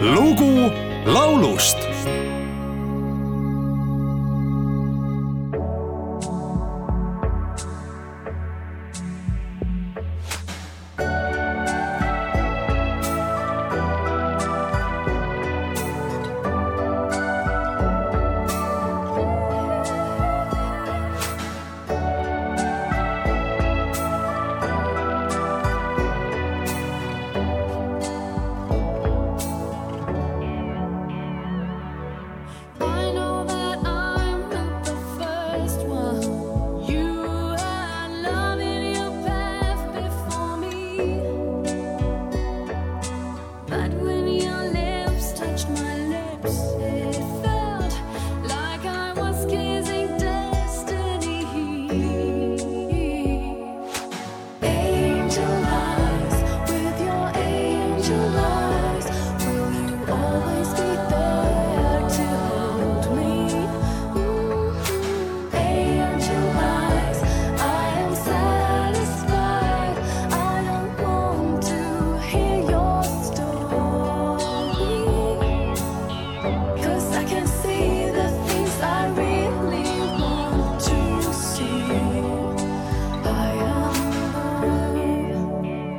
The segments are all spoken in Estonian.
lugu laulust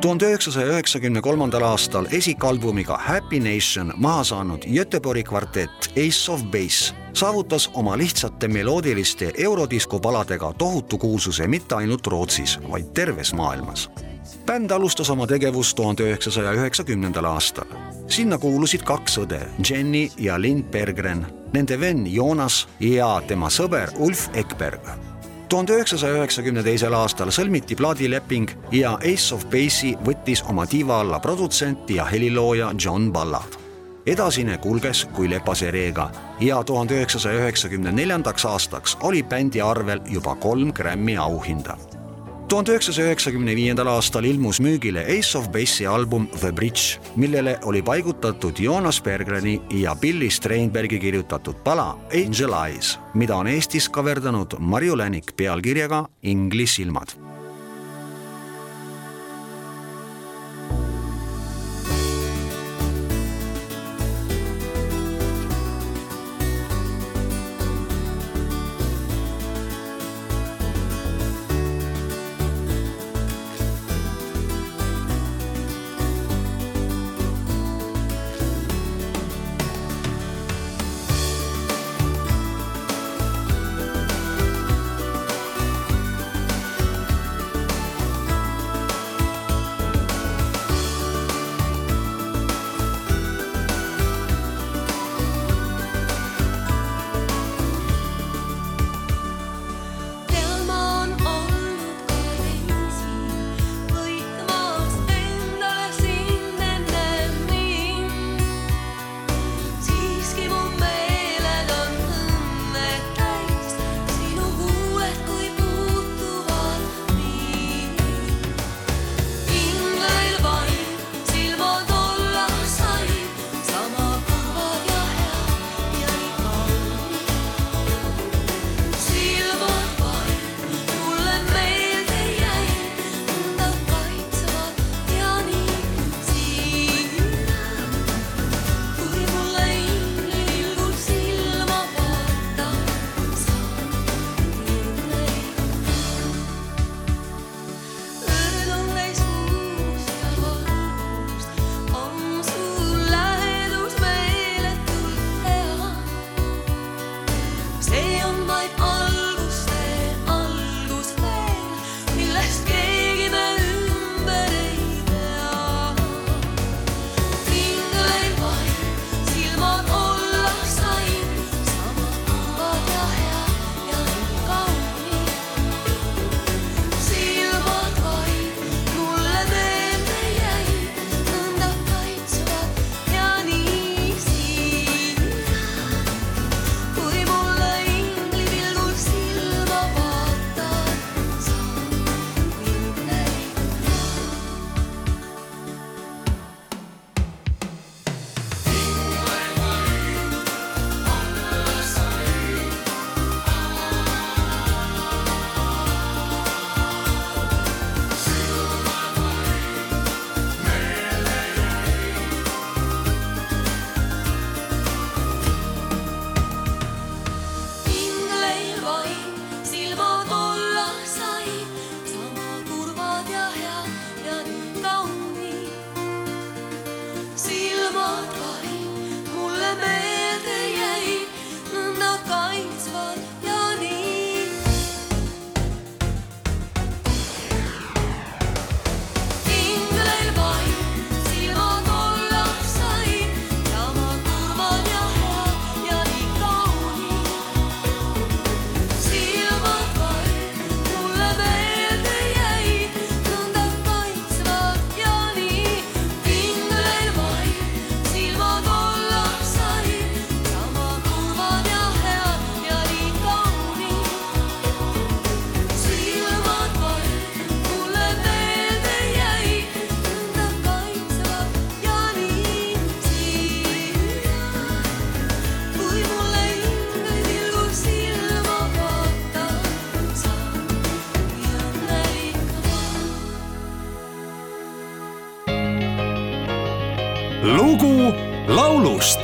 tuhande üheksasaja üheksakümne kolmandal aastal esikalbumiga Happy Nation maha saanud Göteborgi kvartett Ace of Base saavutas oma lihtsate meloodiliste eurodisko paladega tohutu kuulsuse mitte ainult Rootsis, vaid terves maailmas. bänd alustas oma tegevust tuhande üheksasaja üheksakümnendal aastal. sinna kuulusid kaks õde, Jenny ja Linn Berggren, nende venn Joonas ja tema sõber Ulf Ekberg tuhande üheksasaja üheksakümne teisel aastal sõlmiti plaadileping ja Ace of Base'i võttis oma tiiva alla produtsent ja helilooja John Ballard. edasine kulges kui lepase reega ja tuhande üheksasaja üheksakümne neljandaks aastaks oli bändi arvel juba kolm Grammy auhinda tuhande üheksasaja üheksakümne viiendal aastal ilmus müügile Ace of Base'i album The Bridge, millele oli paigutatud Joonas Bergreni ja Billy Streinbergi kirjutatud pala Angel Eyes, mida on Eestis kaverdanud Marju Länik pealkirjaga Ingli silmad baby. Lugu laulust